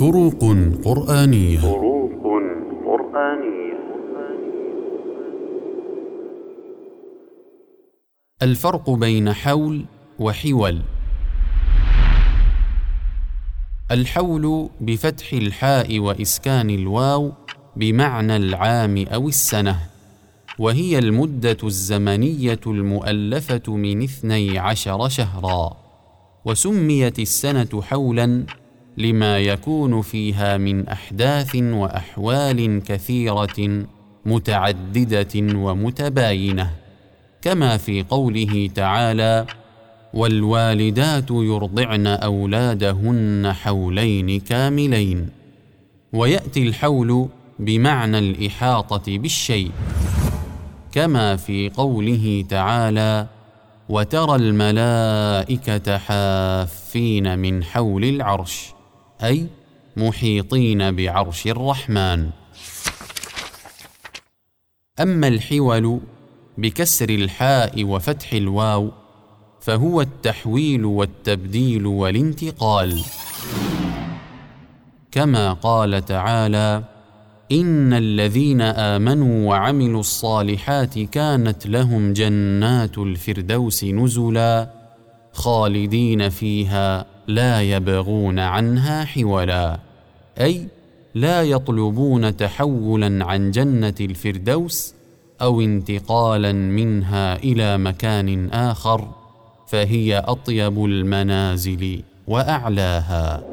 فروق قرآنية. فروق قرآنية. الفرق بين حول وحول. الحول بفتح الحاء وإسكان الواو بمعنى العام أو السنة وهي المدة الزمنية المؤلفة من اثني عشر شهرا وسميت السنة حولا لما يكون فيها من أحداث وأحوال كثيرة متعددة ومتباينة كما في قوله تعالى والوالدات يرضعن أولادهن حولين كاملين ويأتي الحول بمعنى الإحاطة بالشيء كما في قوله تعالى وترى الملائكة حافين من حول العرش أي محيطين بعرش الرحمن. أما الحول بكسر الحاء وفتح الواو فهو التحويل والتبديل والانتقال. كما قال تعالى إن الذين آمنوا وعملوا الصالحات كانت لهم جنات الفردوس نزلا خالدين فيها لا يبغون عنها حولا. أي لا يطلبون تحولا عن جنة الفردوس أو انتقالا منها إلى مكان آخر فهي أطيب المنازل وأعلاها.